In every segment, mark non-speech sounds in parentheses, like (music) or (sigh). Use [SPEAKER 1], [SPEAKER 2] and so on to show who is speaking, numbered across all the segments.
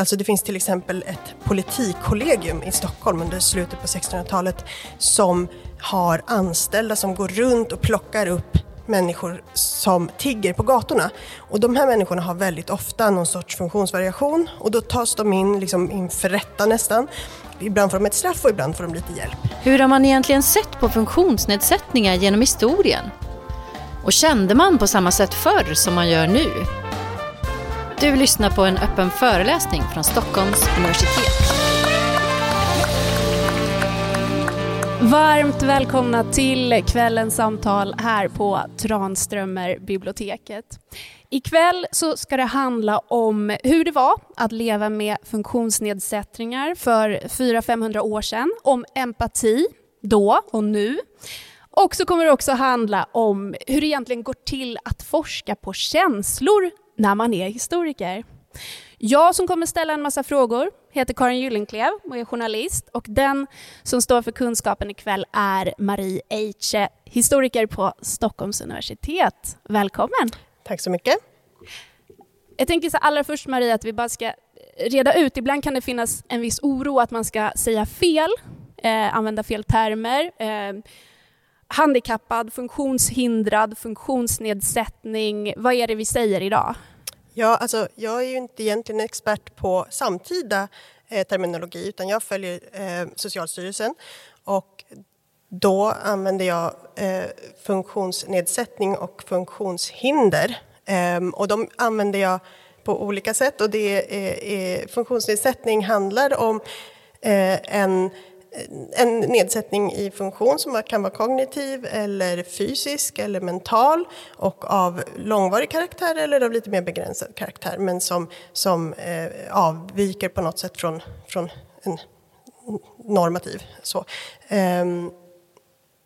[SPEAKER 1] Alltså det finns till exempel ett politikkollegium i Stockholm under slutet på 1600-talet som har anställda som går runt och plockar upp människor som tigger på gatorna. Och de här människorna har väldigt ofta någon sorts funktionsvariation och då tas de in liksom inför rätta nästan. Ibland får de ett straff och ibland får de lite hjälp.
[SPEAKER 2] Hur har man egentligen sett på funktionsnedsättningar genom historien? Och kände man på samma sätt förr som man gör nu? Du lyssnar på en öppen föreläsning från Stockholms universitet.
[SPEAKER 3] Varmt välkomna till kvällens samtal här på Tranströmer biblioteket. Ikväll så ska det handla om hur det var att leva med funktionsnedsättningar för 400-500 år sedan, om empati då och nu. Och så kommer det också handla om hur det egentligen går till att forska på känslor när man är historiker. Jag som kommer ställa en massa frågor heter Karin Gyllenklev och är journalist och den som står för kunskapen ikväll är Marie Eiche, historiker på Stockholms universitet. Välkommen!
[SPEAKER 1] Tack så mycket.
[SPEAKER 3] Jag tänker så allra först Marie att vi bara ska reda ut, ibland kan det finnas en viss oro att man ska säga fel, eh, använda fel termer. Eh, handikappad, funktionshindrad, funktionsnedsättning. Vad är det vi säger idag?
[SPEAKER 1] Ja, alltså, jag är ju inte egentligen expert på samtida eh, terminologi utan jag följer eh, Socialstyrelsen och då använder jag eh, funktionsnedsättning och funktionshinder. Ehm, och de använder jag på olika sätt och det är, är funktionsnedsättning handlar om eh, en en nedsättning i funktion som kan vara kognitiv eller fysisk eller mental och av långvarig karaktär eller av lite mer begränsad karaktär men som, som eh, avviker på något sätt från, från en normativ så, eh,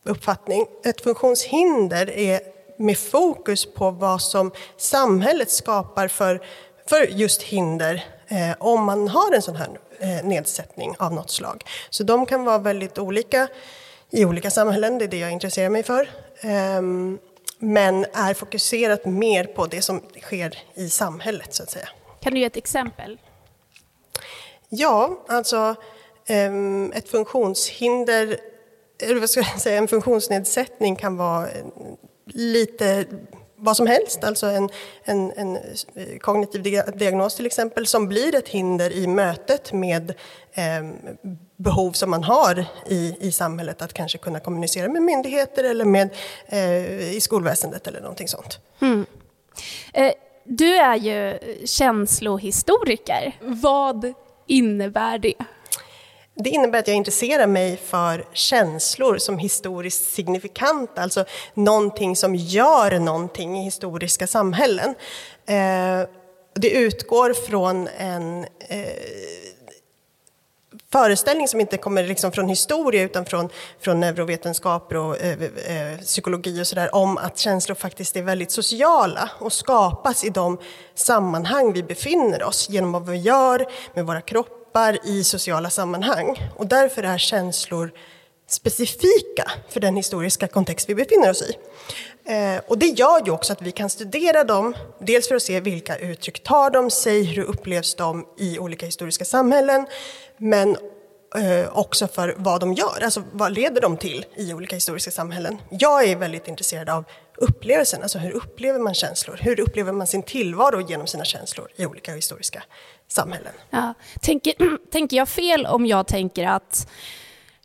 [SPEAKER 1] uppfattning. Ett funktionshinder är med fokus på vad som samhället skapar för, för just hinder eh, om man har en sån här eh, nedsättning av något slag. Så de kan vara väldigt olika i olika samhällen, det är det jag intresserar mig för. Eh, men är fokuserat mer på det som sker i samhället så att säga.
[SPEAKER 3] Kan du ge ett exempel?
[SPEAKER 1] Ja, alltså ehm, ett funktionshinder, eller vad ska jag säga, en funktionsnedsättning kan vara lite vad som helst, alltså en, en, en, eh, kognitiv diagnos till exempel, som blir ett hinder i mötet med eh, behov som man har i, i samhället att kanske kunna kommunicera med myndigheter eller med, eh, i skolväsendet eller någonting sånt. Mm.
[SPEAKER 3] Eh, du är ju känslohistoriker. Vad innebär det?
[SPEAKER 1] Det innebär att jag intresserar mig för känslor som historiskt signifikanta, alltså någonting som gör någonting i historiska samhällen. Eh, det utgår från en eh, föreställning som inte kommer liksom från historia utan från, från neurovetenskaper och eh, eh, psykologi och sådär om att känslor faktiskt är väldigt sociala och skapas i de sammanhang vi befinner oss genom vad vi gör med våra kroppar kroppar i sociala sammanhang. Och därför är känslor specifika för den historiska kontext vi befinner oss i. Eh, och det gör ju också att vi kan studera dem, dels för att se vilka uttryck tar de sig, hur upplevs de i olika historiska samhällen, men eh, också för vad de gör, alltså vad leder de till i olika historiska samhällen. Jag är väldigt intresserad av upplevelsen, alltså hur upplever man känslor? Hur upplever man sin tillvaro genom sina känslor i olika historiska samhällen?
[SPEAKER 3] Ja. Tänker, (clears throat) tänker jag fel om jag tänker att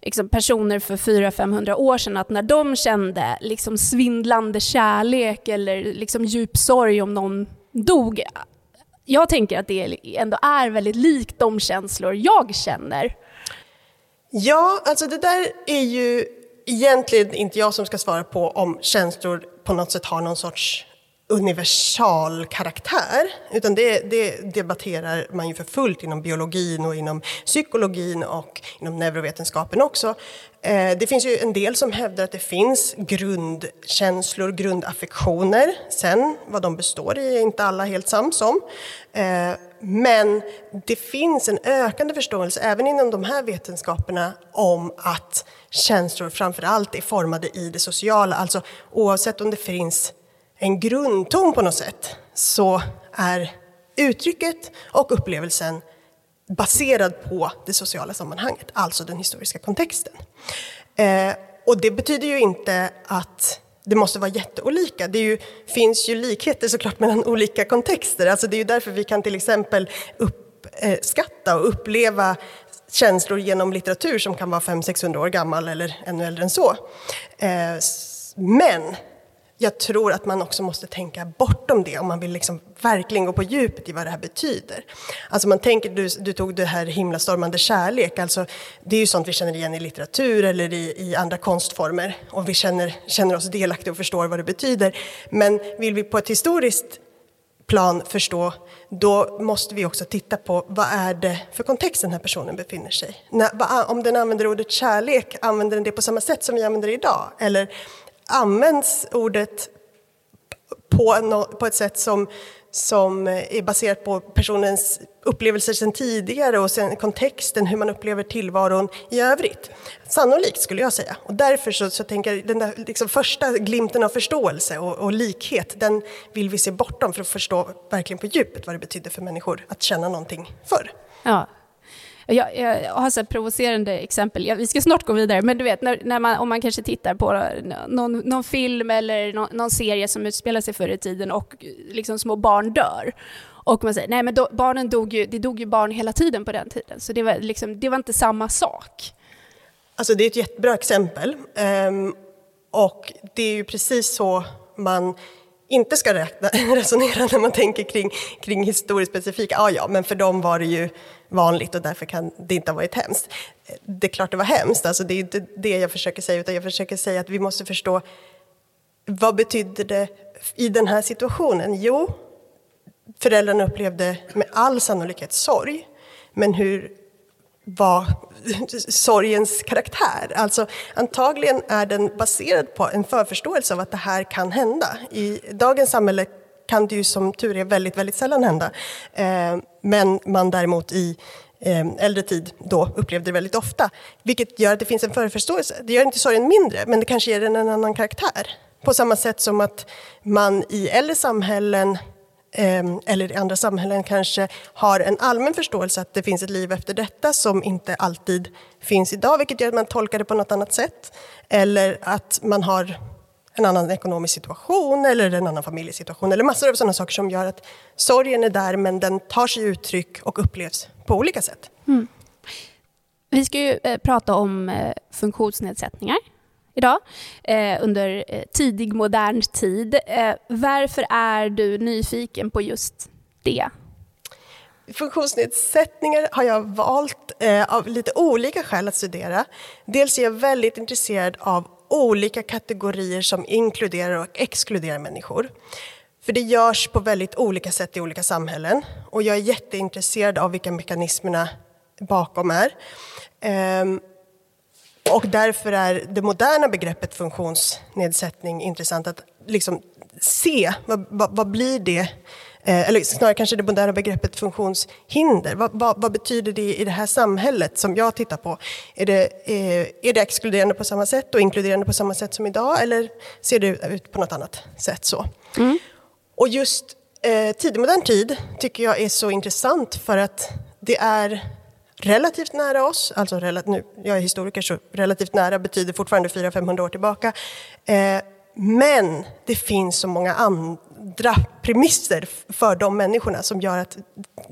[SPEAKER 3] liksom personer för 400-500 år sedan, att när de kände liksom svindlande kärlek eller liksom djup sorg om någon dog, jag tänker att det ändå är väldigt likt de känslor jag känner.
[SPEAKER 1] Ja, alltså det där är ju egentligen inte jag som ska svara på om känslor på något sätt har någon sorts universal karaktär, utan det, det, debatterar man ju för fullt inom biologin och inom psykologin och inom neurovetenskapen också. Eh, det finns ju en del som hävdar att det finns grundkänslor, grundaffektioner. Sen vad de består i är inte alla helt sams om. Eh, men det finns en ökande förståelse även inom de här vetenskaperna om att känslor framför allt är formade i det sociala, alltså oavsett om det finns en grundton på något sätt så är uttrycket och upplevelsen baserad på det sociala sammanhanget, alltså den historiska kontexten. Eh, och det betyder ju inte att det måste vara jätteolika. Det ju, finns ju likheter såklart mellan (laughs) olika kontexter. Alltså det är ju därför vi kan till exempel uppskatta och uppleva känslor genom litteratur som kan vara 500-600 år gammal eller ännu äldre än så. Eh, men jag tror att man också måste tänka bortom det om man vill liksom verkligen gå på djupet i vad det här betyder. Alltså man tänker, du, du tog det här himlastormande kärlek, alltså det är ju sånt vi känner igen i litteratur eller i, i andra konstformer och vi känner, känner oss delaktiga och förstår vad det betyder. Men vill vi på ett historiskt plan förstå, då måste vi också titta på vad är det för kontext den här personen befinner sig i. Om den använder ordet kärlek, använder den det på samma sätt som vi använder det idag? Eller används ordet på, no, på ett sätt som, som är baserat på personens upplevelser sedan tidigare och sen kontexten, hur man upplever tillvaron i övrigt. Sannolikt skulle jag säga. Och därför så, så tänker jag den där liksom första glimten av förståelse och, och, likhet, den vill vi se bortom för att förstå verkligen på djupet vad det betyder för människor att känna någonting förr.
[SPEAKER 3] Ja, jag, jag har ett provocerande exempel, ja, vi ska snart gå vidare, men du vet när, när man, om man kanske tittar på någon, någon film eller någon, någon, serie som utspelar sig förr i tiden och liksom små barn dör. Och man säger, nej men då, barnen dog ju, det dog ju barn hela tiden på den tiden, så det var, liksom, det var inte samma sak.
[SPEAKER 1] Alltså det är ett jättebra exempel. Um, och det är ju precis så man inte ska räkna, (laughs) resonera när man tänker kring, kring historiskt specifika. Ja, ja, men för dem var det ju vanligt och därför kan det inte ha varit hemskt. Det är klart det var hemskt, alltså det är inte det jag försöker säga, utan jag försöker säga att vi måste förstå vad betydde det i den här situationen? Jo, föräldrarna upplevde med all sannolikhet sorg, men hur var (laughs) sorgens karaktär? Alltså antagligen är den baserad på en förförståelse av att det här kan hända. I dagens samhälle kan det ju som tur är väldigt, väldigt sällan hända. Eh, men man däremot i eh, äldre tid då upplevde det väldigt ofta. Vilket gör att det finns en förförståelse. Det gör inte sorgen mindre, men det kanske ger den en annan karaktär. På samma sätt som att man i äldre samhällen ehm, eller i andra samhällen kanske har en allmän förståelse att det finns ett liv efter detta som inte alltid finns idag, vilket gör att man tolkar det på något annat sätt. Eller att man har en annan ekonomisk situation eller en annan familjesituation eller massor av sådana saker som gör att sorgen är där men den tar sig uttryck och upplevs på olika sätt. Mm.
[SPEAKER 3] Vi ska ju eh, prata om eh, funktionsnedsättningar idag eh, under tidig modern tid. Varför är du nyfiken på just det?
[SPEAKER 1] Funktionsnedsättningar har jag valt av lite olika skäl att studera. Dels är jag väldigt intresserad av olika kategorier som inkluderar och exkluderar människor. För det görs på väldigt olika sätt i olika samhällen och jag är jätteintresserad av vilka mekanismerna bakom är. Ehm, och därför är det moderna begreppet funktionsnedsättning intressant att liksom se vad, vad, vad blir det eller snarare kanske det moderna begreppet funktionshinder. Vad, vad, vad, betyder det i det här samhället som jag tittar på? Är det, eh, är det exkluderande på samma sätt och inkluderande på samma sätt som idag eller ser det ut på något annat sätt så? Mm. Och just eh, tidig modern tid tycker jag är så intressant för att det är relativt nära oss, alltså relativt, nu, jag är historiker så relativt nära betyder fortfarande 400-500 år tillbaka. Eh, men det finns så många andra premisser för de människorna som gör att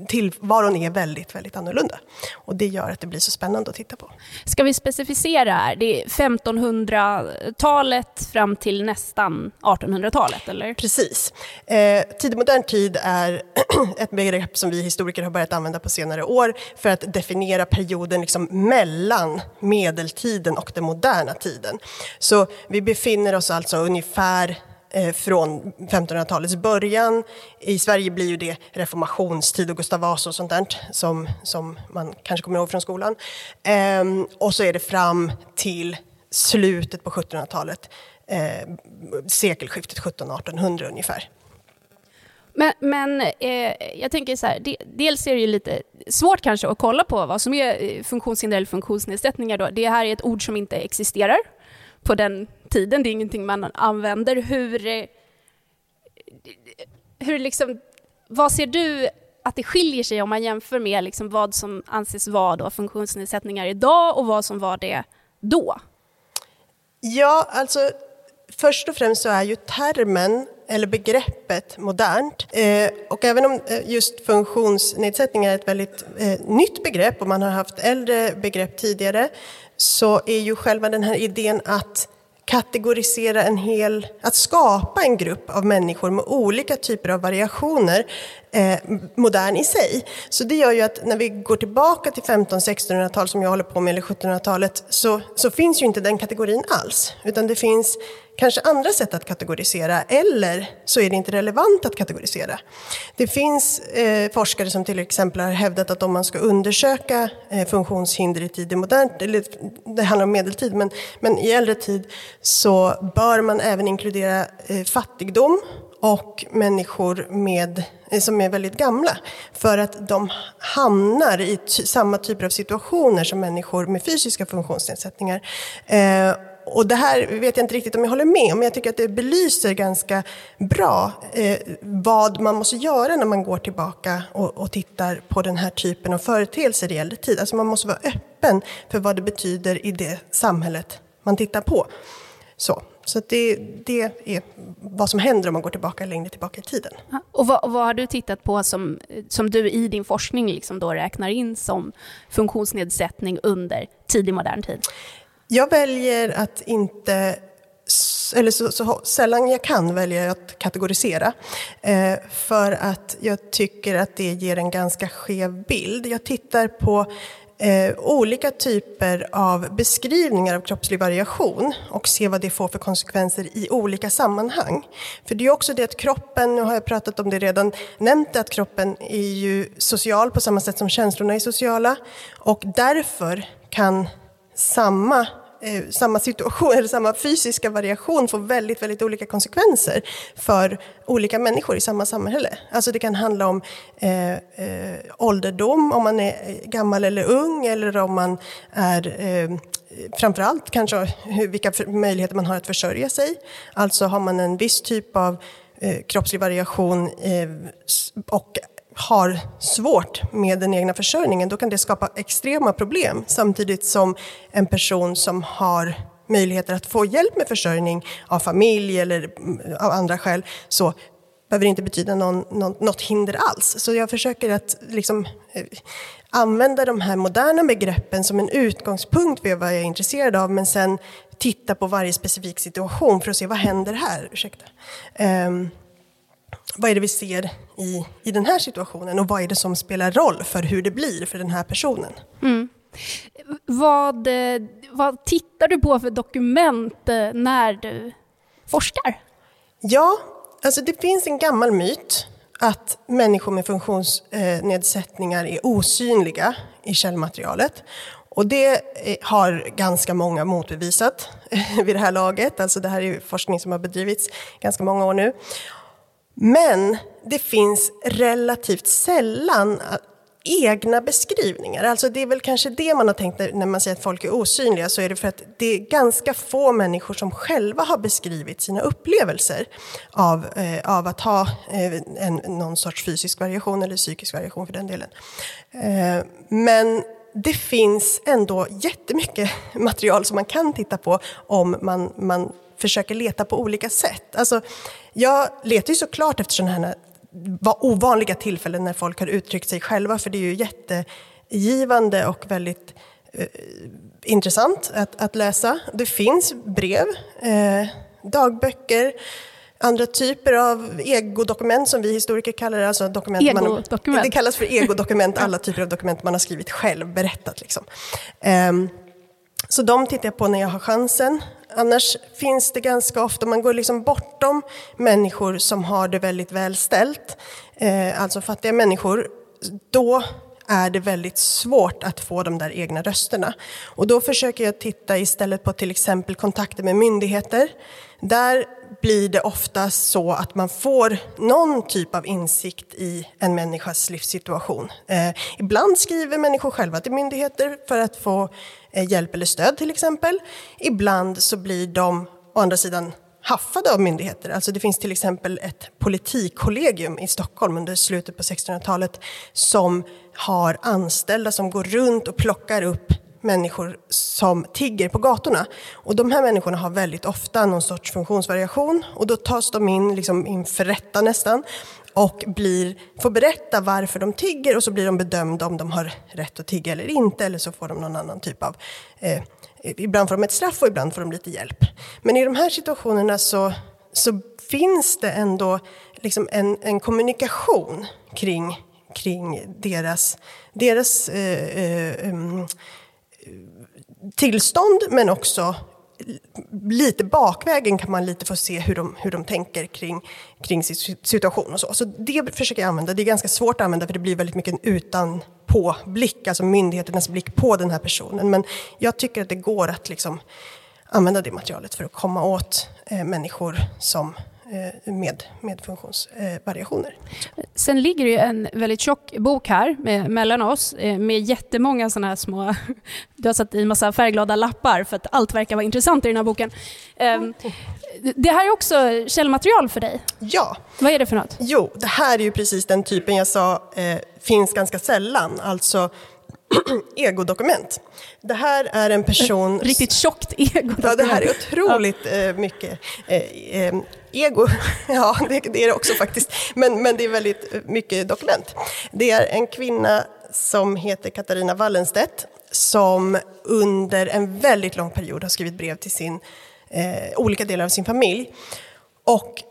[SPEAKER 1] tillvaron är väldigt, väldigt annorlunda. Och det gör att det blir så spännande att titta på.
[SPEAKER 3] Ska vi specificera här? Det är 1500-talet fram till nästan 1800-talet, eller?
[SPEAKER 1] Precis. Eh, tidig modern tid är (clears throat) ett begrepp som vi historiker har börjat använda på senare år för att definiera perioden liksom mellan medeltiden och den moderna tiden. Så vi befinner oss alltså ungefär Eh, från 1500-talets början. I Sverige blir ju det reformationstid och Gustav Vasa och sånt där som, som man kanske kommer ihåg från skolan. Ehm, och så är det fram till slutet på 1700-talet, eh, sekelskiftet 1700-1800 ungefär.
[SPEAKER 3] Men, men eh, jag tänker så här, de, dels är det ju lite svårt kanske att kolla på vad som är eh, funktionshinder eller funktionsnedsättningar. Då. Det här är ett ord som inte existerar på den tiden. Det är ingenting man använder. Hur, eh, hur liksom, vad ser du att det skiljer sig om man jämför med liksom vad som anses vara då funktionsnedsättningar idag och vad som var det då?
[SPEAKER 1] Ja, alltså först och främst så är ju termen eller begreppet modernt. Eh, och även om eh, just funktionsnedsättning är ett väldigt eh, nytt begrepp och man har haft äldre begrepp tidigare så är ju själva den här idén att kategorisera en hel, att skapa en grupp av människor med olika typer av variationer eh, modern i sig. Så det gör ju att när vi går tillbaka till 1500-, 1600-talet som jag håller på med, eller 1700-talet, så, så finns ju inte den kategorin alls. Utan det finns kanske andra sätt att kategorisera, eller så är det inte relevant att kategorisera. Det finns eh, forskare som till exempel har hävdat att om man ska undersöka eh, funktionshinder i tid i modernt, eller det handlar om medeltid, men, men i äldre tid så bör man även inkludera eh, fattigdom och människor med, Eh, som är väldigt gamla. För att de hamnar i samma typer av situationer som människor med fysiska funktionsnedsättningar. Eh, och det här vet jag inte riktigt om jag håller med om, men jag tycker att det belyser ganska bra eh, vad man måste göra när man går tillbaka och, och, tittar på den här typen av företeelser i äldre tid. Alltså man måste vara öppen för vad det betyder i det samhället man tittar på. Så, så det, det är vad som händer om man går tillbaka längre tillbaka i tiden.
[SPEAKER 3] Och vad, vad har du tittat på som, som du i din forskning liksom då räknar in som funktionsnedsättning under tidig modern tid?
[SPEAKER 1] Jag väljer att inte eller så, så, sällan jag kan väljer jag att kategorisera. Eh, för att jag tycker att det ger en ganska skev bild. Jag tittar på eh, olika typer av beskrivningar av kroppslig variation och se vad det får för konsekvenser i olika sammanhang. För det är också det att kroppen, nu har jag pratat om det redan, nämnt det att kroppen är ju social på samma sätt som känslorna är sociala och därför kan samma eh, samma situation, eller samma fysiska variation får väldigt, väldigt olika konsekvenser för olika människor i samma samhälle. Alltså det kan handla om eh, eh, ålderdom, om man är gammal eller ung, eller om man är eh, framförallt kanske hur, vilka möjligheter man har att försörja sig. Alltså har man en viss typ av eh, kroppslig variation eh, och har svårt med den egna försörjningen, då kan det skapa extrema problem. Samtidigt som en person som har möjligheter att få hjälp med försörjning av familj eller mm, av andra skäl, så behöver det inte betyda någon, någon, något hinder alls. Så jag försöker att liksom, eh, använda de här moderna begreppen som en utgångspunkt för vad jag är intresserad av, men sen titta på varje specifik situation för att se vad händer här. Ursäkta. Um, vad är det vi ser i, i den här situationen och vad är det som spelar roll för hur det blir för den här personen? Mm.
[SPEAKER 3] Vad, vad tittar du på för dokument eh, när du forskar?
[SPEAKER 1] Ja, alltså det finns en gammal myt att människor med funktionsnedsättningar är osynliga i källmaterialet. Och det eh, har ganska många motbevisat (laughs) vid det här laget. Alltså det här är forskning som har bedrivits ganska många år nu. Men det finns relativt sällan äh, egna beskrivningar. Alltså det är väl kanske det man har tänkt när man säger att folk är osynliga, så är det för att det är ganska få människor som själva har beskrivit sina upplevelser av, eh, av att ha eh, en, någon sorts fysisk variation eller psykisk variation för den delen. Eh, men det finns ändå jättemycket (laughs) material som man kan titta på om man, man försöker leta på olika sätt. Alltså, jag letar ju såklart efter sådana här ovanliga tillfällen när folk har uttryckt sig själva, för det är ju jättegivande och väldigt eh, intressant att, att, läsa. Det finns brev, eh, dagböcker, andra typer av egodokument som vi historiker kallar det. Alltså dokument
[SPEAKER 3] egodokument.
[SPEAKER 1] Man, det kallas för egodokument, alla typer av dokument man har skrivit själv, berättat. Liksom. Um, så de tittar jag på när jag har chansen. Annars finns det ganska ofta, man går liksom bortom människor som har det väldigt väl ställt, eh, alltså fattiga människor, då är det väldigt svårt att få de där egna rösterna. Och då försöker jag titta istället på till exempel kontakter med myndigheter. Där blir det ofta så att man får någon typ av insikt i en människas livssituation. Eh, ibland skriver människor själva till myndigheter för att få eh, hjälp eller stöd till exempel. Ibland så blir de å andra sidan haffade av myndigheter. Alltså det finns till exempel ett politikkollegium i Stockholm under slutet på 1600-talet som har anställda som går runt och plockar upp människor som tigger på gatorna. Och de här människorna har väldigt ofta någon sorts funktionsvariation och då tas de in liksom inför rätta nästan och blir, får berätta varför de tigger och så blir de bedömda om de har rätt att tigga eller inte eller så får de någon annan typ av eh, Ibland får de ett straff och ibland får de lite hjälp. Men i de här situationerna så, så finns det ändå liksom en, en kommunikation kring, kring deras, deras eh, eh, um, tillstånd men också lite bakvägen kan man lite få se hur de, hur de tänker kring, kring sin situation och så. Så det försöker jag använda. Det är ganska svårt att använda för det blir väldigt mycket en utanpå blick, alltså myndigheternas blick på den här personen. Men jag tycker att det går att liksom använda det materialet för att komma åt eh, människor som med, med funktionsvariationer.
[SPEAKER 3] Sen ligger det en väldigt tjock bok här med, mellan oss eh, med jättemånga sådana här små... (laughs) Du har satt i massa färgglada lappar för att allt verkar vara intressant i den här boken. Ehm, det här är också källmaterial för dig.
[SPEAKER 1] Ja.
[SPEAKER 3] Vad är det för något?
[SPEAKER 1] Jo, det här är ju precis den typen jag sa eh, finns ganska sällan. Alltså (clears throat) egodokument. Det här är en person... (laughs)
[SPEAKER 3] Riktigt tjockt egodokument.
[SPEAKER 1] Ja, det här är otroligt eh, mycket eh, eh, ego. (laughs) ja, det, det, är det också faktiskt. Men, men det är väldigt mycket dokument. Det är en kvinna som heter Katarina Wallenstedt som under en väldigt lång period har skrivit brev till sin, eh, olika delar av sin familj. Och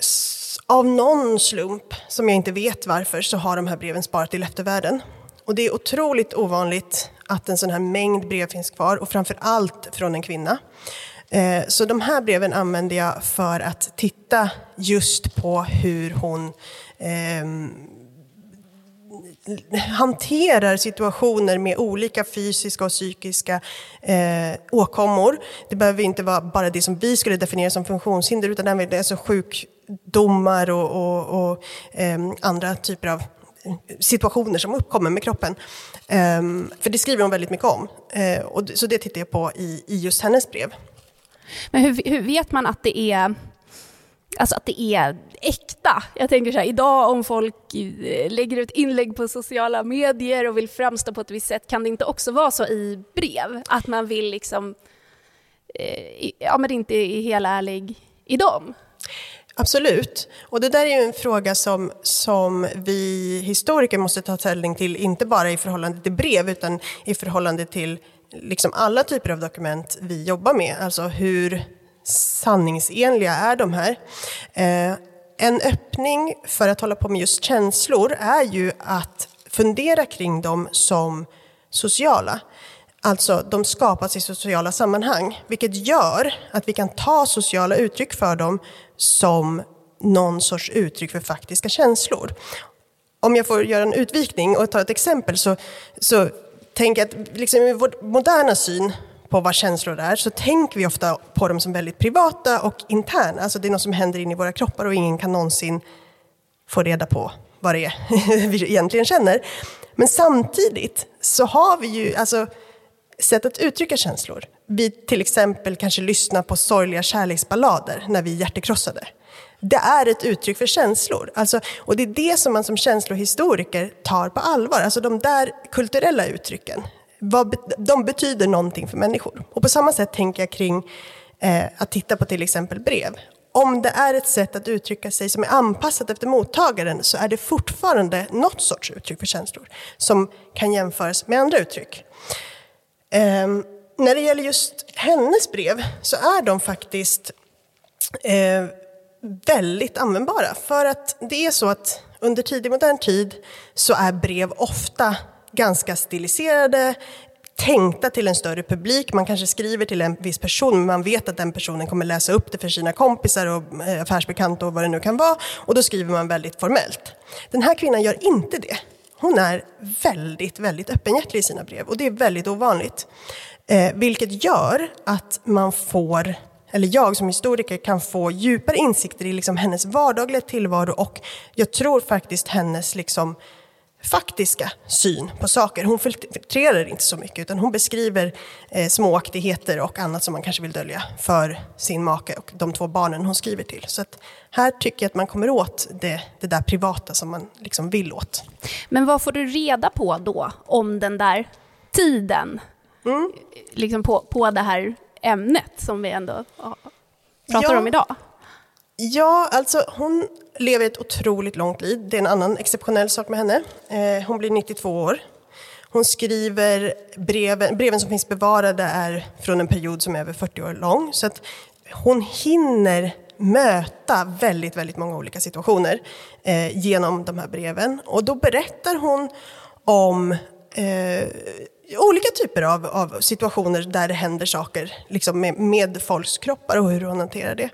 [SPEAKER 1] av någon slump, som jag inte vet varför, så har de här breven sparat till eftervärlden. Och det är otroligt ovanligt att en sån här mängd brev finns kvar och framför allt från en kvinna. Eh, så de här breven använder jag för att titta just på hur hon eh, hanterar situationer med olika fysiska och psykiska eh, åkommor. Det behöver inte vara bara det som vi skulle definiera som funktionshinder utan även alltså sjukdomar och, och, och eh, andra typer av situationer som uppkommer med kroppen. Eh, för det skriver hon väldigt mycket om. Eh, och, så det tittar jag på i, i just hennes brev.
[SPEAKER 3] Men hur, hur, vet man att det är Alltså att det är äkta. Jag tänker så här, idag om folk eh, lägger ut inlägg på sociala medier och vill framstå på ett visst sätt, kan det inte också vara så i brev? Att man vill liksom, eh, ja men inte är helt ärlig i dem?
[SPEAKER 1] Absolut. Och det där är ju en fråga som, som vi historiker måste ta ställning till, inte bara i förhållande till brev, utan i förhållande till liksom alla typer av dokument vi jobbar med. Alltså hur sanningsenliga är de här? Eh, en öppning för att hålla på med just känslor är ju att fundera kring dem som sociala. Alltså, de skapas i sociala sammanhang, vilket gör att vi kan ta sociala uttryck för dem som någon sorts uttryck för faktiska känslor. Om jag får göra en utvikning och ta ett exempel så, så tänker att liksom i vår moderna syn på vad känslor är så tänker vi ofta på dem som väldigt privata och interna. Alltså det är något som händer in i våra kroppar och ingen kan någonsin få reda på vad det är (laughs) vi egentligen känner. Men samtidigt så har vi ju, alltså sätt att uttrycka känslor. Vi till exempel kanske lyssnar på sorgliga kärleksballader när vi är hjärtekrossade. Det är ett uttryck för känslor. Alltså, och det är det som man som känslohistoriker tar på allvar. Alltså de där kulturella uttrycken. Vad, de betyder någonting för människor. Och på samma sätt tänker jag kring eh, att titta på till exempel brev. Om det är ett sätt att uttrycka sig som är anpassat efter mottagaren så är det fortfarande något sorts uttryck för känslor som kan jämföras med andra uttryck. Eh, när det gäller just hennes brev så är de faktiskt eh, väldigt användbara. För att det är så att under tidig modern tid så är brev ofta ganska stiliserade, tänkta till en större publik. Man kanske skriver till en viss person, men man vet att den personen kommer läsa upp det för sina kompisar och eh, affärsbekanta och vad det nu kan vara. Och då skriver man väldigt formellt. Den här kvinnan gör inte det. Hon är väldigt, väldigt öppenhjärtig i sina brev och det är väldigt ovanligt. Eh, vilket gör att man får, eller jag som historiker kan få djupare insikter i liksom hennes vardagliga tillvaro och jag tror faktiskt hennes liksom faktiska syn på saker. Hon filtrerar inte så mycket utan hon beskriver eh, småaktigheter och annat som man kanske vill dölja för sin make och de två barnen hon skriver till. Så att här tycker jag att man kommer åt det, det där privata som man liksom vill åt.
[SPEAKER 3] Men vad får du reda på då om den där tiden? Mm. Liksom på, på det här ämnet som vi ändå pratar ja. om idag?
[SPEAKER 1] Ja, alltså hon lever ett otroligt långt liv. Det är en annan exceptionell sak med henne. Eh, hon blir 92 år. Hon skriver breven, breven som finns bevarade är från en period som är över 40 år lång. Så att hon hinner möta väldigt, väldigt många olika situationer eh, genom de här breven. Och då berättar hon om eh, olika typer av, av, situationer där det händer saker liksom med, med folks kroppar och hur hon hanterar det.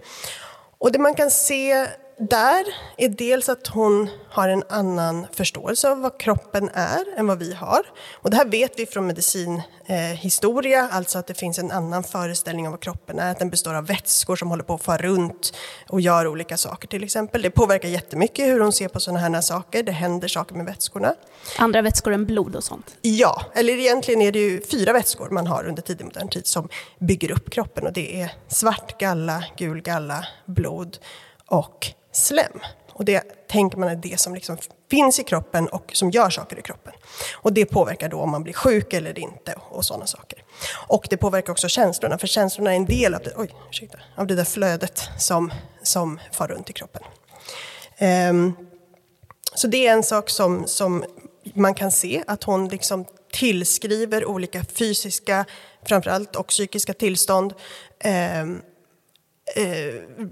[SPEAKER 1] Och det man kan se där är dels att hon har en annan förståelse av vad kroppen är än vad vi har. Och det här vet vi från medicinhistoria, eh, alltså att det finns en annan föreställning av vad kroppen är, att den består av vätskor som håller på att fara runt och gör olika saker till exempel. Det påverkar jättemycket hur hon ser på sådana här saker, det händer saker med vätskorna.
[SPEAKER 3] Andra vätskor än blod och sånt?
[SPEAKER 1] Ja, eller egentligen är det ju fyra vätskor man har under tidig modern tid som bygger upp kroppen och det är svart galla, gul galla, blod och slem. Och det tänker man är det som liksom finns i kroppen och som gör saker i kroppen. Och det påverkar då om man blir sjuk eller inte och sådana saker. Och det påverkar också känslorna, för känslorna är en del av det, oj, ursäkta, av det där flödet som, som far runt i kroppen. Um, så det är en sak som, som man kan se, att hon liksom tillskriver olika fysiska, framförallt och psykiska tillstånd um, uh,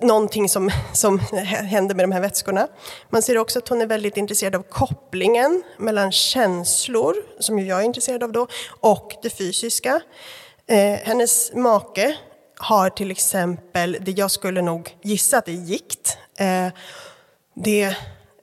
[SPEAKER 1] någonting som, som händer med de här vätskorna. Man ser också att hon är väldigt intresserad av kopplingen mellan känslor, som jag är intresserad av då, och det fysiska. Eh, hennes make har till exempel, det jag skulle nog gissa att det är gikt. Eh, det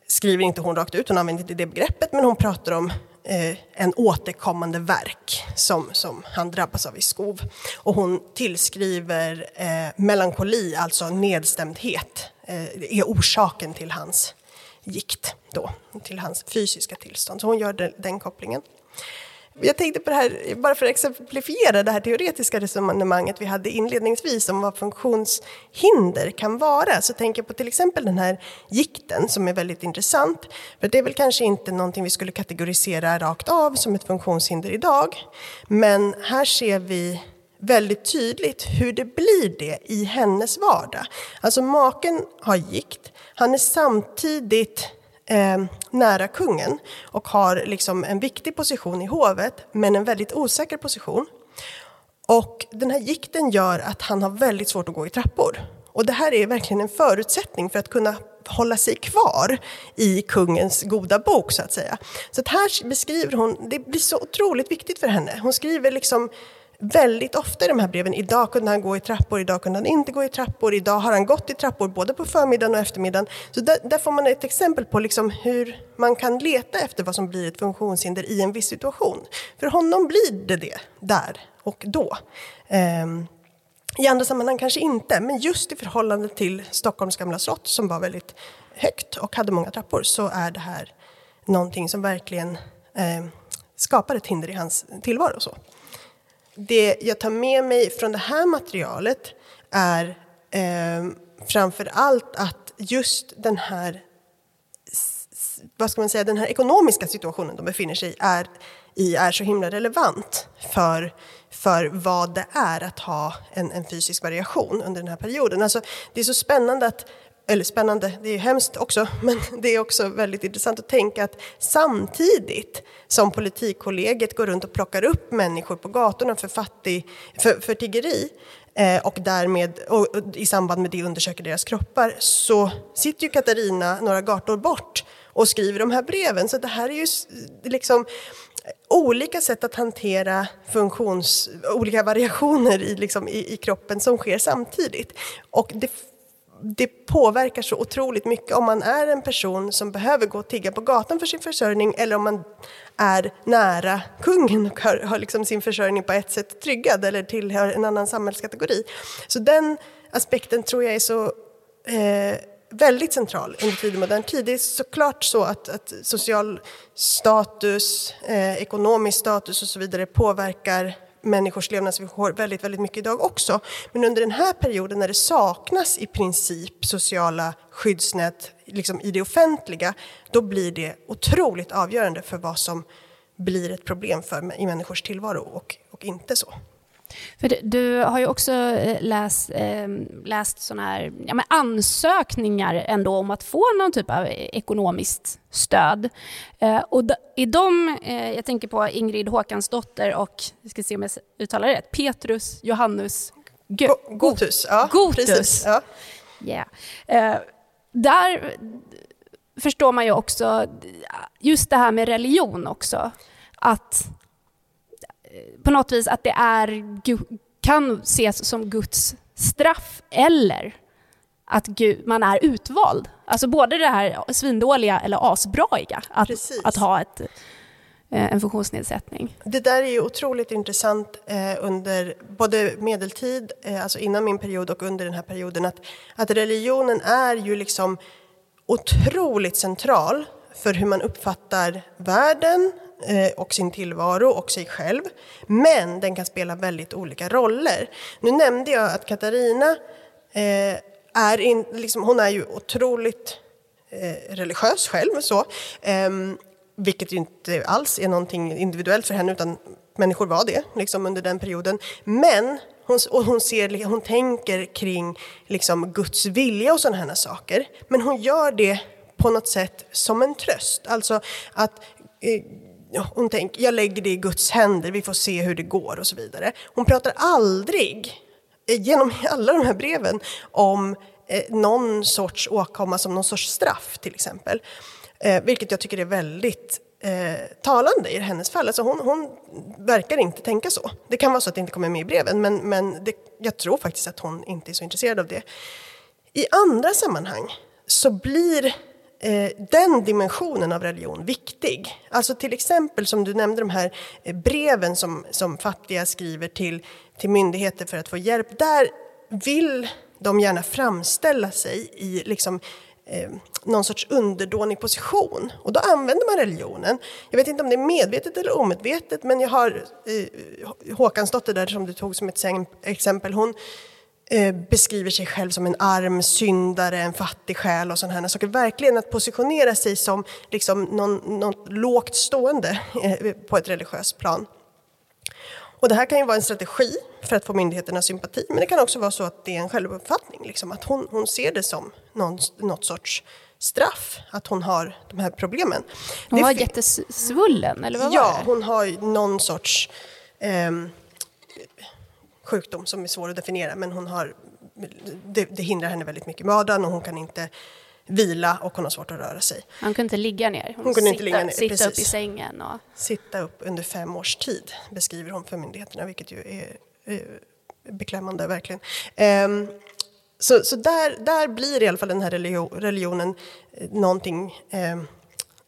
[SPEAKER 1] skriver inte hon rakt ut, hon använder inte det begreppet, men hon pratar om eh, en återkommande verk som, som han drabbas av i skov. Och hon tillskriver eh, melankoli, alltså nedstämdhet, eh, är orsaken till hans gikt, då, till hans fysiska tillstånd. Så hon gör den, den kopplingen. Jag tänkte på det här, bara för att exemplifiera det här teoretiska resonemanget vi hade inledningsvis om vad funktionshinder kan vara, så tänker jag på till exempel den här gikten som är väldigt intressant. För det är väl kanske inte någonting vi skulle kategorisera rakt av som ett funktionshinder idag. Men här ser vi väldigt tydligt hur det blir det i hennes vardag. Alltså maken har gikt, han är samtidigt eh, nära kungen och har liksom en viktig position i hovet, men en väldigt osäker position. Och den här gikten gör att han har väldigt svårt att gå i trappor. Och det här är verkligen en förutsättning för att kunna hålla sig kvar i kungens goda bok så att säga. Så att här beskriver hon, det blir så otroligt viktigt för henne. Hon skriver liksom väldigt ofta i de här breven. Idag kunde han gå i trappor, idag kunde han inte gå i trappor, idag har han gått i trappor både på förmiddagen och eftermiddagen. Så där, där får man ett exempel på liksom hur man kan leta efter vad som blir ett funktionshinder i en viss situation. För honom blir det det, där och då. Ehm. I andra sammanhang kanske inte, men just i förhållande till Stockholms gamla slott som var väldigt högt och hade många trappor så är det här någonting som verkligen eh, skapar ett hinder i hans tillvaro. Så det jag tar med mig från det här materialet är eh, framför allt att just den här, vad ska man säga, den här ekonomiska situationen de befinner sig i är, i är så himla relevant för, för vad det är att ha en, en fysisk variation under den här perioden. Alltså, det är så spännande att eller spännande, det är ju hemskt också, (laughs) men det är också väldigt intressant att tänka att samtidigt som politikkollegiet går runt och plockar upp människor på gatorna för, fattig, för, för tiggeri eh, och därmed och, och i samband med det undersöker deras kroppar så sitter ju Katarina några gator bort och skriver de här breven. Så det här är ju liksom olika sätt att hantera funktions, olika variationer i, liksom, i, i kroppen som sker samtidigt. Och det det påverkar så otroligt mycket om man är en person som behöver gå och tigga på gatan för sin försörjning eller om man är nära kungen och har, har liksom sin försörjning på ett sätt tryggad eller tillhör en annan samhällskategori. Så den aspekten tror jag är så eh, väldigt central under tidig modern tid. Det är såklart så att, att social status, eh, ekonomisk status och så vidare påverkar människors levnadsvillkor väldigt, väldigt mycket idag också. Men under den här perioden när det saknas i princip sociala skyddsnät liksom i det offentliga, då blir det otroligt avgörande för vad som blir ett problem för, i människors tillvaro och, och inte så.
[SPEAKER 3] För du har ju också eh, läst, eh, läst såna här, ja, men ansökningar ändå om att få någon typ av ekonomiskt stöd. Eh, och i de, jag tänker på Ingrid Håkansdotter och, jag ska se om jag uttalar det rätt, Petrus Johannes
[SPEAKER 1] Go Gotus. Ja,
[SPEAKER 3] Gotus. Precis, ja. Yeah. där förstår man ju också just det här med religion också. Att på något vis att det är, kan ses som Guds straff eller att Gud, man är utvald. Alltså både det här svindåliga eller asbraiga, att, att ha ett, eh, en funktionsnedsättning.
[SPEAKER 1] Det där är ju otroligt intressant eh, under både medeltid, eh, alltså innan min period och under den här perioden, att, att religionen är ju liksom otroligt central för hur man uppfattar världen, Eh, och sin tillvaro och sig själv. Men den kan spela väldigt olika roller. Nu nämnde jag att Katarina eh, är, in, liksom, hon är ju otroligt eh, religiös själv. Så, ehm, vilket ju inte alls är någonting individuellt för henne utan människor var det liksom, under den perioden. Men hon, och hon, ser, hon tänker kring liksom, Guds vilja och sådana här saker. Men hon gör det på något sätt som en tröst. Alltså att eh, hon tänker, jag lägger det i Guds händer, vi får se hur det går och så vidare. Hon pratar aldrig, eh, genom (laughs) alla de här breven, om eh, någon sorts åkomma som någon sorts straff till exempel. Eh, vilket jag tycker är väldigt eh, talande i hennes fall. Alltså hon, hon, verkar inte tänka så. Det kan vara så att det inte kommer med i breven, men, men det, jag tror faktiskt att hon inte är så intresserad av det. I andra sammanhang så blir Eh, den dimensionen av religion viktig. Alltså till exempel som du nämnde de här eh, breven som, som fattiga skriver till, till myndigheter för att få hjälp. Där vill de gärna framställa sig i liksom, eh, någon sorts underdånig position. Och då använder man religionen. Jag vet inte om det är medvetet eller omedvetet men jag har eh, Håkansdotter där som du tog som ett exempel. Hon, Eh, beskriver sig själv som en arm syndare, en fattig själ och sådana här saker. Verkligen att positionera sig som liksom någon, något lågt stående eh, på ett religiöst plan. Och det här kan ju vara en strategi för att få myndigheternas sympati, men det kan också vara så att det är en självuppfattning, liksom, att hon, hon ser det som någon, något sorts straff, att hon har de här problemen.
[SPEAKER 3] Hon var jättesvullen, eller vad
[SPEAKER 1] ja,
[SPEAKER 3] var det?
[SPEAKER 1] Ja, hon har någon sorts eh, sjukdom som är svår att definiera men hon har, det, det hindrar henne väldigt mycket i mödan och hon kan inte vila och hon har svårt att röra sig.
[SPEAKER 3] Hon kunde inte ligga ner, hon,
[SPEAKER 1] hon kunde inte ligga ner,
[SPEAKER 3] sitta
[SPEAKER 1] precis.
[SPEAKER 3] upp i sängen. Och...
[SPEAKER 1] Sitta upp under fem års tid beskriver hon för myndigheterna vilket ju är, är beklämmande verkligen. Um, så, så där, där blir i alla fall den här religion, religionen eh, någonting eh,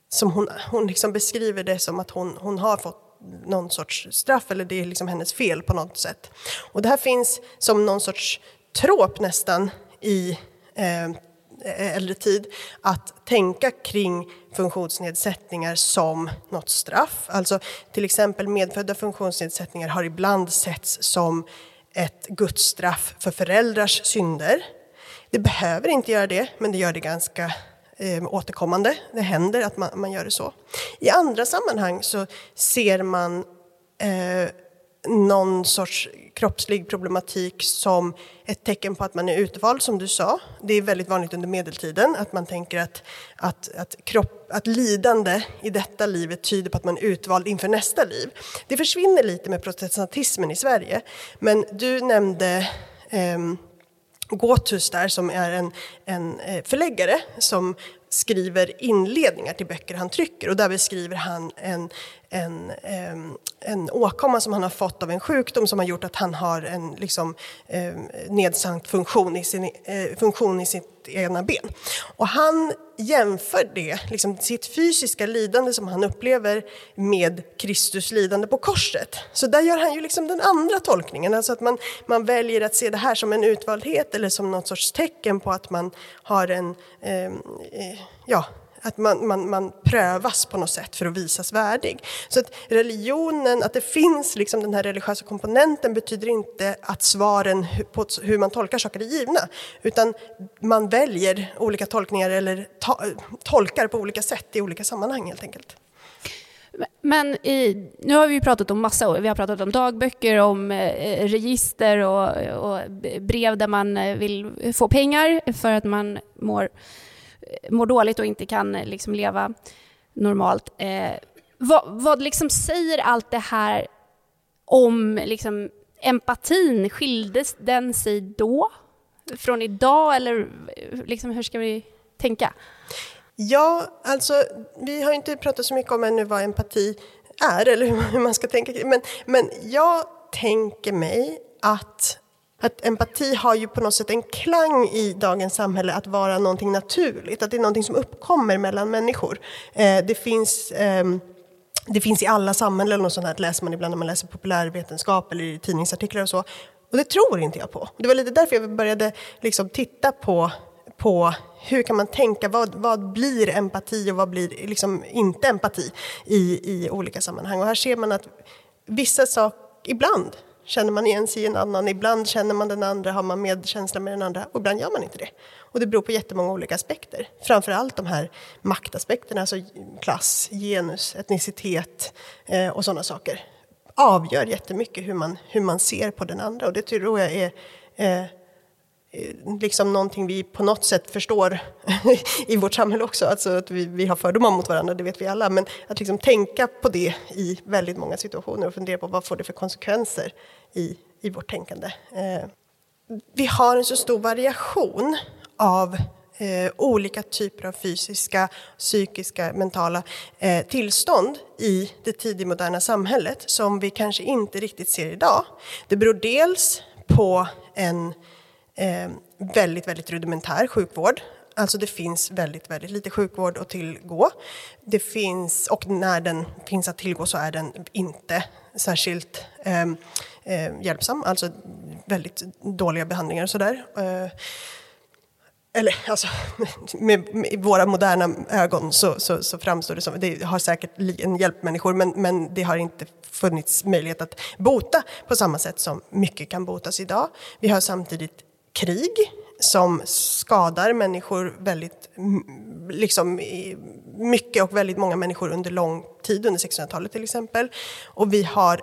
[SPEAKER 1] som hon, hon liksom beskriver det som att hon, hon har fått någon sorts straff eller det är liksom hennes fel på något sätt. Och det här finns som någon sorts tråp nästan i eh, eh, äldre tid att tänka kring funktionsnedsättningar som något straff. Alltså till exempel medfödda funktionsnedsättningar har ibland setts som ett gudsstraff för föräldrars synder. Det behöver inte göra det, men det gör det ganska eh, återkommande. Det händer att man, man gör det så. I andra sammanhang så ser man eh, någon sorts kroppslig problematik som ett tecken på att man är utvald, som du sa. Det är väldigt vanligt under medeltiden att man tänker att, att, att, kropp, att lidande i detta livet tyder på att man är utvald inför nästa liv. Det försvinner lite med protestantismen i Sverige, men du nämnde eh, Gåthus där som är en, en eh, förläggare som skriver inledningar till böcker han trycker och där beskriver han en, en, en, en åkomma som han har fått av en sjukdom som har gjort att han har en liksom, nedsatt funktion i, sin, eh, funktion i sitt ena ben. Och han jämför det, liksom sitt fysiska lidande som han upplever med Kristus lidande på korset. Så där gör han ju liksom den andra tolkningen, alltså att man, man väljer att se det här som en utvaldhet eller som något sorts tecken på att man har en, eh, ja, att man, man, man prövas på något sätt för att visas värdig. Så att religionen, att det finns liksom den här religiösa komponenten betyder inte att svaren på hur man tolkar saker är givna. Utan man väljer olika tolkningar eller to tolkar på olika sätt i olika sammanhang helt enkelt.
[SPEAKER 3] Men i, nu har vi pratat om massa, vi har pratat om dagböcker, om eh, register och, och, brev där man eh, vill få pengar för att man mår mår dåligt och inte kan eh, liksom leva normalt. Eh, vad, vad liksom säger allt det här om liksom, empatin? Skildes den sig då från idag eller eh, liksom, hur ska vi tänka?
[SPEAKER 1] Ja, alltså vi har inte pratat så mycket om ännu vad empati är eller (laughs) hur man ska tänka. Men, men jag tänker mig att att empati har ju på något sätt en klang i dagens samhälle att vara någonting naturligt, att det är någonting som uppkommer mellan människor. Eh, det finns eh, det finns i alla samhällen och sånt här, läser man ibland när man läser populärvetenskap eller i tidningsartiklar och så. Och det tror inte jag på. Det var lite därför jag började liksom titta på, på hur kan man tänka, vad, vad blir empati och vad blir liksom inte empati i, i olika sammanhang. Och här ser man att vissa saker, ibland känner man igen sig i en annan. Ibland känner man den andra, har man medkänsla med den andra och ibland gör man inte det. Och det beror på jättemånga olika aspekter. Framförallt de här maktaspekterna, alltså klass, genus, etnicitet eh, och sådana saker avgör jättemycket hur man, hur man ser på den andra och det tror jag är Eh, Eh, liksom någonting vi på något sätt förstår (laughs) i vårt samhälle också. Alltså att vi, vi har fördomar mot varandra, det vet vi alla. Men att liksom tänka på det i väldigt många situationer och fundera på vad får det för konsekvenser i, i vårt tänkande. Eh, vi har en så stor variation av eh, olika typer av fysiska, psykiska, mentala eh, tillstånd i det tidigmoderna samhället som vi kanske inte riktigt ser idag. Det beror dels på en eh, väldigt, väldigt rudimentär sjukvård. Alltså det finns väldigt, väldigt lite sjukvård att tillgå. Det finns, och när den finns att tillgå så är den inte särskilt eh, eh, hjälpsam. Alltså väldigt dåliga behandlingar och sådär. Eh, eller alltså, (laughs) med, med, våra moderna ögon så, så, så, framstår det som, det har säkert hjälpt människor men, men det har inte funnits möjlighet att bota på samma sätt som mycket kan botas idag. Vi har samtidigt krig som skadar människor väldigt liksom, mycket och väldigt många människor under lång tid, under 1600-talet till exempel. Och vi har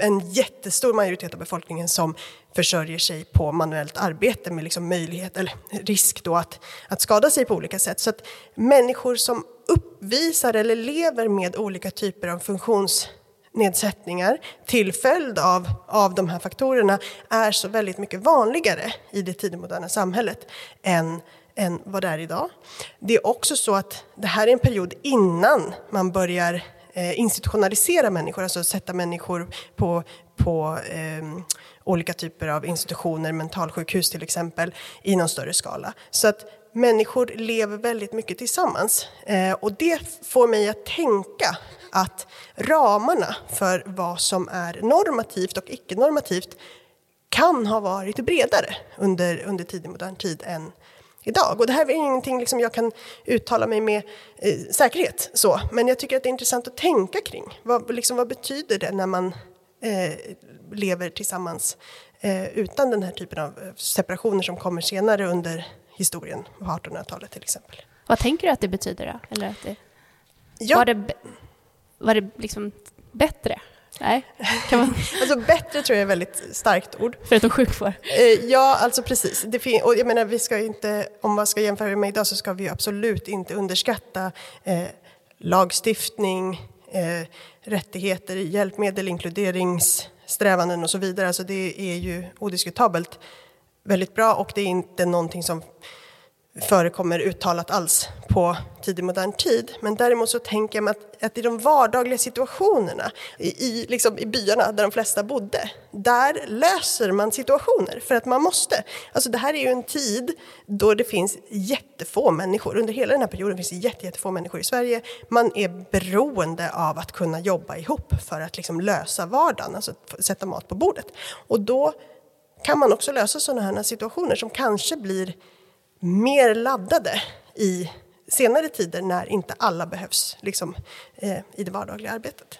[SPEAKER 1] en jättestor majoritet av befolkningen som försörjer sig på manuellt arbete med liksom möjlighet, eller risk då att, att skada sig på olika sätt. Så att människor som uppvisar eller lever med olika typer av funktions nedsättningar till följd av, av de här faktorerna är så väldigt mycket vanligare i det tidigmoderna samhället än, än vad det är idag. Det är också så att det här är en period innan man börjar eh, institutionalisera människor, alltså sätta människor på, på eh, olika typer av institutioner, mentalsjukhus till exempel, i någon större skala. Så att människor lever väldigt mycket tillsammans. Eh, och det får mig att tänka att ramarna för vad som är normativt och icke-normativt kan ha varit bredare under, under tidig modern tid än idag. Och det här är ingenting liksom jag kan uttala mig med eh, säkerhet, så. men jag tycker att det är intressant att tänka kring. Vad, liksom, vad betyder det när man eh, lever tillsammans eh, utan den här typen av eh, separationer som kommer senare under historien på 1800-talet till exempel.
[SPEAKER 3] Vad tänker du att det betyder då? Eller att det, ja. Var det, var det liksom bättre? Nej,
[SPEAKER 1] kan man... (laughs) alltså bättre tror jag är ett väldigt starkt ord.
[SPEAKER 3] Förutom sjukvård?
[SPEAKER 1] Eh, ja, alltså precis. Det och jag menar, vi ska inte, om man ska jämföra med idag så ska vi absolut inte underskatta eh, lagstiftning, eh, rättigheter, hjälpmedel, inkluderingssträvanden och så vidare. Alltså det är ju odiskutabelt väldigt bra och det är inte någonting som förekommer uttalat alls på tidig modern tid. Men däremot så tänker jag mig att, att i de vardagliga situationerna, i, i, liksom i byarna där de flesta bodde, där löser man situationer för att man måste. Alltså det här är ju en tid då det finns jättefå människor. Under hela den här perioden finns det jätte, jättefå människor i Sverige. Man är beroende av att kunna jobba ihop för att liksom lösa vardagen, alltså sätta mat på bordet. Och då kan man också lösa sådana här situationer som kanske blir mer laddade i senare tider när inte alla behövs liksom, eh, i det vardagliga arbetet.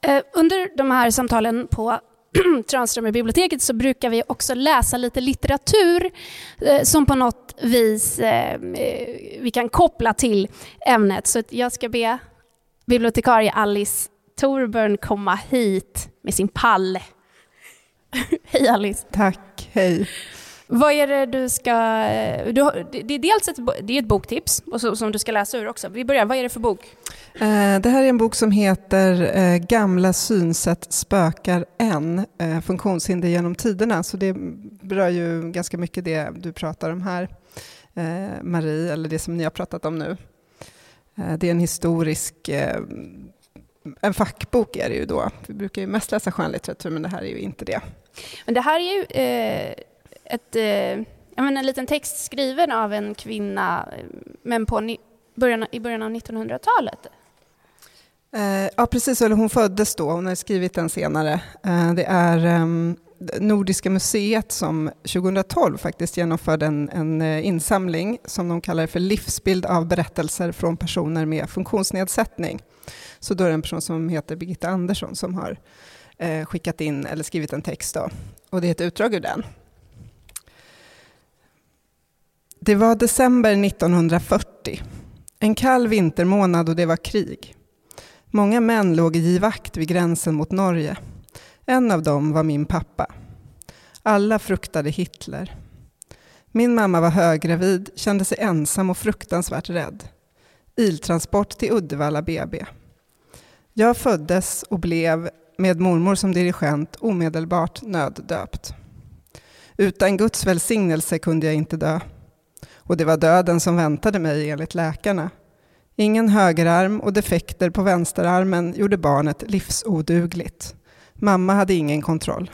[SPEAKER 3] Eh, under de här samtalen på (clears throat) Tranströmerbiblioteket så brukar vi också läsa lite litteratur eh, som på något vis eh, vi kan koppla till ämnet. Så jag ska be bibliotekarie Alice Torburn komma hit med sin pall. (laughs) hej Alice!
[SPEAKER 4] Tack, hej!
[SPEAKER 3] Vad är det du ska... Du har, det är dels ett, det är ett boktips och så, som du ska läsa ur också. Vi börjar, vad är det för bok?
[SPEAKER 4] Eh, det här är en bok som heter eh, Gamla synsätt spökar än, eh, funktionshinder genom tiderna. Så det berör ju ganska mycket det du pratar om här, Marie, eller det som ni har pratat om nu. Det är en historisk en fackbok är det ju då. Vi brukar ju mest läsa skönlitteratur, men det här är ju inte det.
[SPEAKER 3] Men det här är ju eh, ett, eh, jag menar, en liten text skriven av en kvinna, eh, men på ni, början, i början av 1900-talet.
[SPEAKER 4] Eh, ja, precis. Eller hon föddes då. Hon har skrivit den senare. Eh, det är ehm, Nordiska museet som 2012 faktiskt genomförde en, en eh, insamling som de kallar för livsbild av berättelser från personer med funktionsnedsättning. Så då är det en person som heter Birgitta Andersson som har eh, skickat in eller skrivit en text. Då. Och det är ett utdrag ur den. Det var december 1940. En kall vintermånad och det var krig. Många män låg i givakt vid gränsen mot Norge. En av dem var min pappa. Alla fruktade Hitler. Min mamma var höggravid, kände sig ensam och fruktansvärt rädd. Iltransport till Uddevalla BB. Jag föddes och blev, med mormor som dirigent, omedelbart nöddöpt. Utan Guds välsignelse kunde jag inte dö och det var döden som väntade mig enligt läkarna. Ingen högerarm och defekter på vänsterarmen gjorde barnet livsodugligt. Mamma hade ingen kontroll.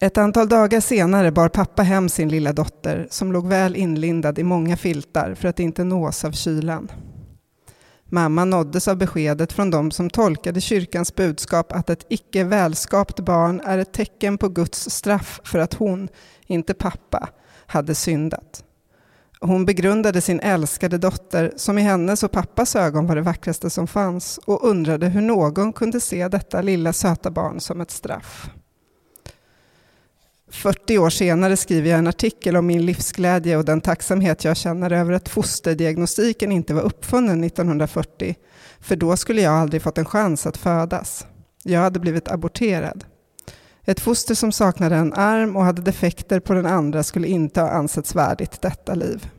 [SPEAKER 4] Ett antal dagar senare bar pappa hem sin lilla dotter som låg väl inlindad i många filtar för att inte nås av kylan. Mamma nåddes av beskedet från dem som tolkade kyrkans budskap att ett icke välskapt barn är ett tecken på Guds straff för att hon, inte pappa, hade syndat. Hon begrundade sin älskade dotter, som i hennes och pappas ögon var det vackraste som fanns, och undrade hur någon kunde se detta lilla söta barn som ett straff. 40 år senare skriver jag en artikel om min livsglädje och den tacksamhet jag känner över att fosterdiagnostiken inte var uppfunnen 1940, för då skulle jag aldrig fått en chans att födas. Jag hade blivit aborterad. Ett foster som saknade en arm och hade defekter på den andra skulle inte ha ansetts värdigt detta liv.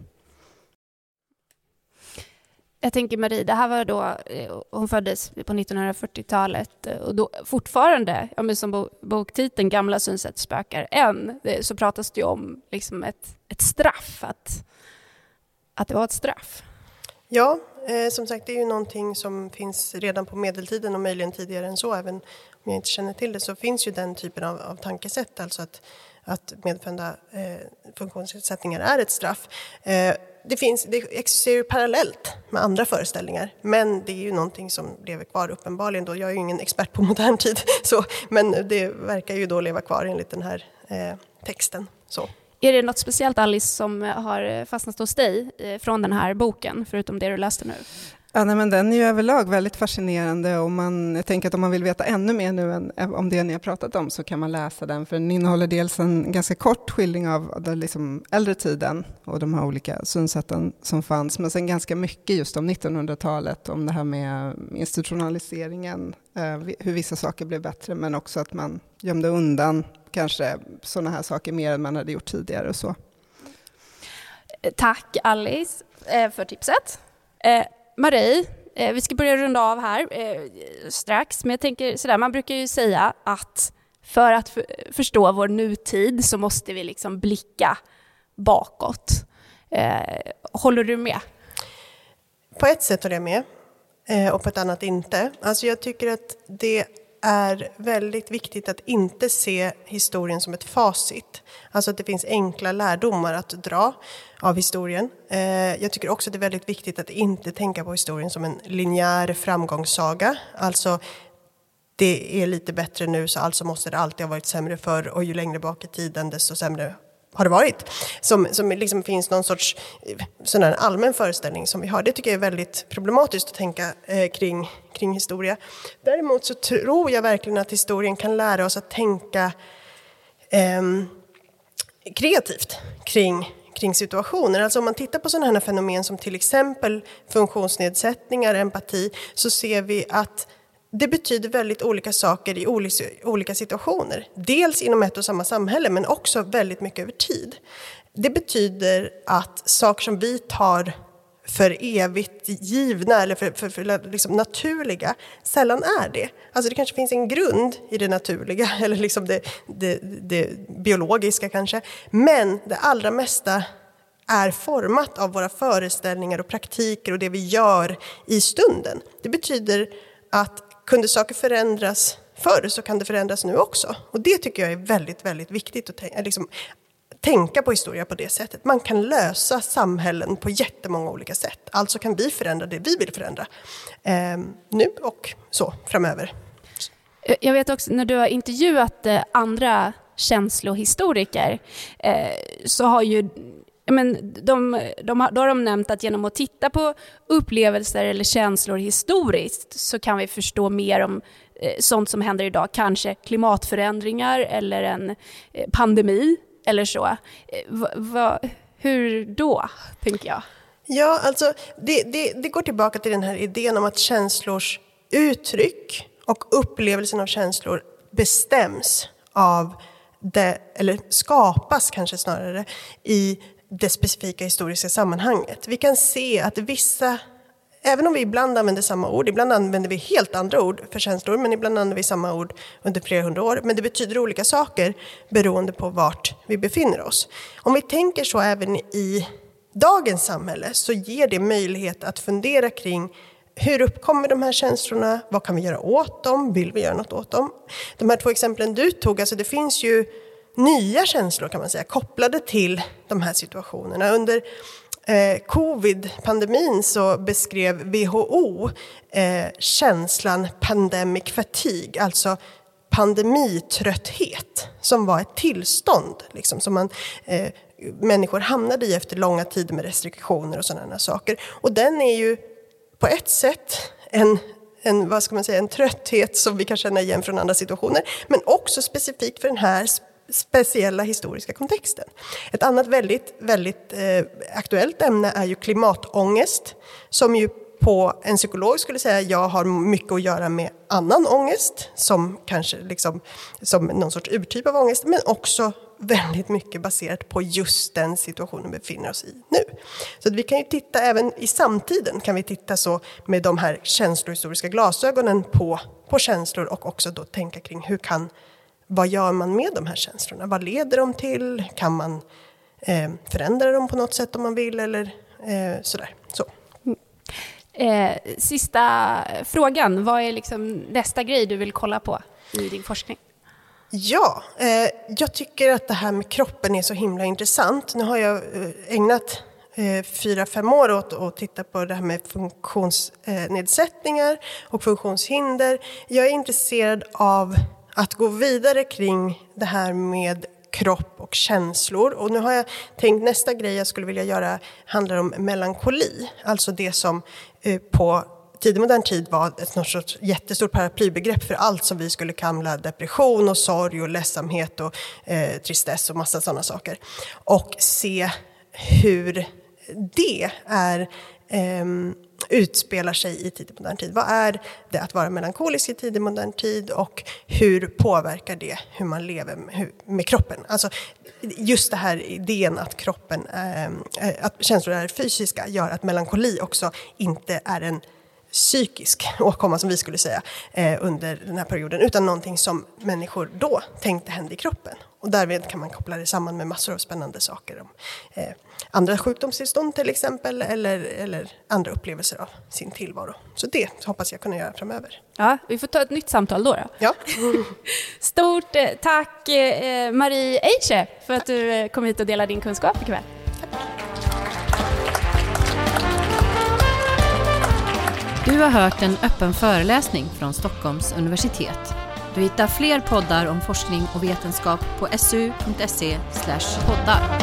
[SPEAKER 3] Jag tänker Marie, det här var då, eh, hon föddes på 1940-talet eh, och då fortfarande, ja, men som boktiteln Gamla synsätt spökar än, så pratas det ju om liksom ett, ett straff, att, att det var ett straff.
[SPEAKER 1] Ja, eh, som sagt det är ju någonting som finns redan på medeltiden och möjligen tidigare än så, även om jag inte känner till det, så finns ju den typen av, av tankesätt, alltså att, att medfödda eh, funktionsnedsättningar är ett straff. Eh, det, finns, det existerar ju parallellt med andra föreställningar, men det är ju någonting som lever kvar uppenbarligen. Då. Jag är ju ingen expert på modern tid, (laughs) så, men det verkar ju då leva kvar enligt den här eh, texten. Så.
[SPEAKER 3] Är det något speciellt Alice som har fastnat hos dig eh, från den här boken, förutom det du läste nu?
[SPEAKER 4] Ja, nej, men den är ju överlag väldigt fascinerande och man, jag tänker att om man vill veta ännu mer nu än eh, om det ni har pratat om så kan man läsa den, för den innehåller dels en ganska kort skildring av den liksom äldre tiden och de här olika synsätten som fanns, men sen ganska mycket just om 1900-talet, om det här med institutionaliseringen, eh, hur vissa saker blev bättre, men också att man gömde undan kanske sådana här saker mer än man hade gjort tidigare och så.
[SPEAKER 3] Tack Alice eh, för tipset. Marie, eh, vi ska börja runda av här eh, strax, men jag tänker sådär, man brukar ju säga att för att förstå vår nutid så måste vi liksom blicka bakåt. Eh, håller du med?
[SPEAKER 1] På ett sätt håller jag med eh, och på ett annat inte. Alltså jag tycker att det är väldigt viktigt att inte se historien som ett facit. Alltså att det finns enkla lärdomar att dra av historien. Eh, jag tycker också att det är väldigt viktigt att inte tänka på historien som en linjär framgångssaga. Alltså det är lite bättre nu så alltså måste det alltid ha varit sämre förr och ju längre bak i tiden desto sämre har det varit. Som, som liksom finns någon sorts eh, sån här allmän föreställning som vi har. Det tycker jag är väldigt problematiskt att tänka eh, kring, kring historia. Däremot så tror jag verkligen att historien kan lära oss att tänka eh, kreativt kring kring situationer. Alltså om man tittar på sådana här fenomen som till exempel funktionsnedsättningar, empati, så ser vi att det betyder väldigt olika saker i olika situationer. Dels inom ett och samma samhälle, men också väldigt mycket över tid. Det betyder att saker som vi tar för evigt givna eller för, för, för liksom naturliga sällan är det. Alltså det kanske finns en grund i det naturliga (laughs) eller liksom det, det, det biologiska kanske. Men det allra mesta är format av våra föreställningar och praktiker och det vi gör i stunden. Det betyder att kunde saker förändras förr så kan det förändras nu också. Och det tycker jag är väldigt, väldigt viktigt att tänka, liksom, tänka på historia på det sättet. Man kan lösa samhällen på jättemånga olika sätt. Alltså kan vi förändra det vi vill förändra eh, nu och så framöver.
[SPEAKER 3] Jag vet också när du har intervjuat eh, andra känslohistoriker eh, så har ju men de, de, då har de nämnt att genom att titta på upplevelser eller känslor historiskt så kan vi förstå mer om eh, sånt som händer idag. Kanske klimatförändringar eller en eh, pandemi eller så. Eh, va, va, hur då, tänker jag?
[SPEAKER 1] Ja, alltså det, det, det går tillbaka till den här idén om att känslors uttryck och upplevelsen av känslor bestäms av det, eller skapas kanske snarare, i det specifika historiska sammanhanget. Vi kan se att vissa, även om vi ibland använder samma ord, ibland använder vi helt andra ord för känslor, men ibland använder vi samma ord under flera hundra år. Men det betyder olika saker beroende på vart vi befinner oss. Om vi tänker så även i dagens samhälle så ger det möjlighet att fundera kring hur uppkommer de här känslorna? Vad kan vi göra åt dem? Vill vi göra något åt dem? De här två exemplen du tog, alltså det finns ju nya känslor kan man säga, kopplade till de här situationerna. Under eh, covid-pandemin så beskrev WHO eh, känslan pandemic fatigue, alltså pandemitrötthet, som var ett tillstånd liksom, som man, eh, människor hamnade i efter långa tider med restriktioner och sådana saker. Och den är ju på ett sätt en en, vad ska man säga, en trötthet som vi kan känna igen från andra situationer, men också specifikt för den här speciella historiska kontexten. Ett annat väldigt, väldigt eh, aktuellt ämne är ju klimatångest som ju på en psykolog skulle säga jag har mycket att göra med annan ångest som kanske liksom som någon sorts urtyp av ångest men också väldigt mycket baserat på just den situationen vi befinner oss i nu. Så att vi kan ju titta även i samtiden kan vi titta så med de här känslohistoriska glasögonen på, på känslor och också då tänka kring hur kan vad gör man med de här känslorna? Vad leder de till? Kan man eh, förändra dem på något sätt om man vill eller eh, sådär. Så.
[SPEAKER 3] Eh, sista frågan, vad är liksom nästa grej du vill kolla på i din forskning?
[SPEAKER 1] Ja, eh, jag tycker att det här med kroppen är så himla intressant. Nu har jag eh, ägnat eh, fyra, fem år åt att titta på det här med funktionsnedsättningar och funktionshinder. Jag är intresserad av att gå vidare kring det här med kropp och känslor. Och nu har jag tänkt nästa grej jag skulle vilja göra handlar om melankoli, alltså det som eh, på tidig modern tid var ett något sorts jättestort paraplybegrepp för allt som vi skulle kalla depression och sorg och ledsamhet och eh, tristess och massa sådana saker. Och se hur det är eh, utspelar sig i tidig modern tid. Vad är det att vara melankolisk i tidig modern tid och hur påverkar det hur man lever med, med kroppen? Alltså, just det här idén att kroppen, äh, att känslor är fysiska gör att melankoli också inte är en psykisk (laughs) åkomma som vi skulle säga eh, under den här perioden utan någonting som människor då tänkte hände i kroppen. Och därmed kan man koppla det samman med massor av spännande saker om eh, andra sjukdomstillstånd till exempel eller, eller andra upplevelser av sin tillvaro. Så det hoppas jag kunna göra framöver.
[SPEAKER 3] Ja, vi får ta ett nytt samtal då. då.
[SPEAKER 1] Ja. (laughs)
[SPEAKER 3] Stort eh, tack eh, Marie Eiche för att du eh, kom hit och delade din kunskap ikväll.
[SPEAKER 2] Du har hört en öppen föreläsning från Stockholms universitet. Du hittar fler poddar om forskning och vetenskap på su.se poddar.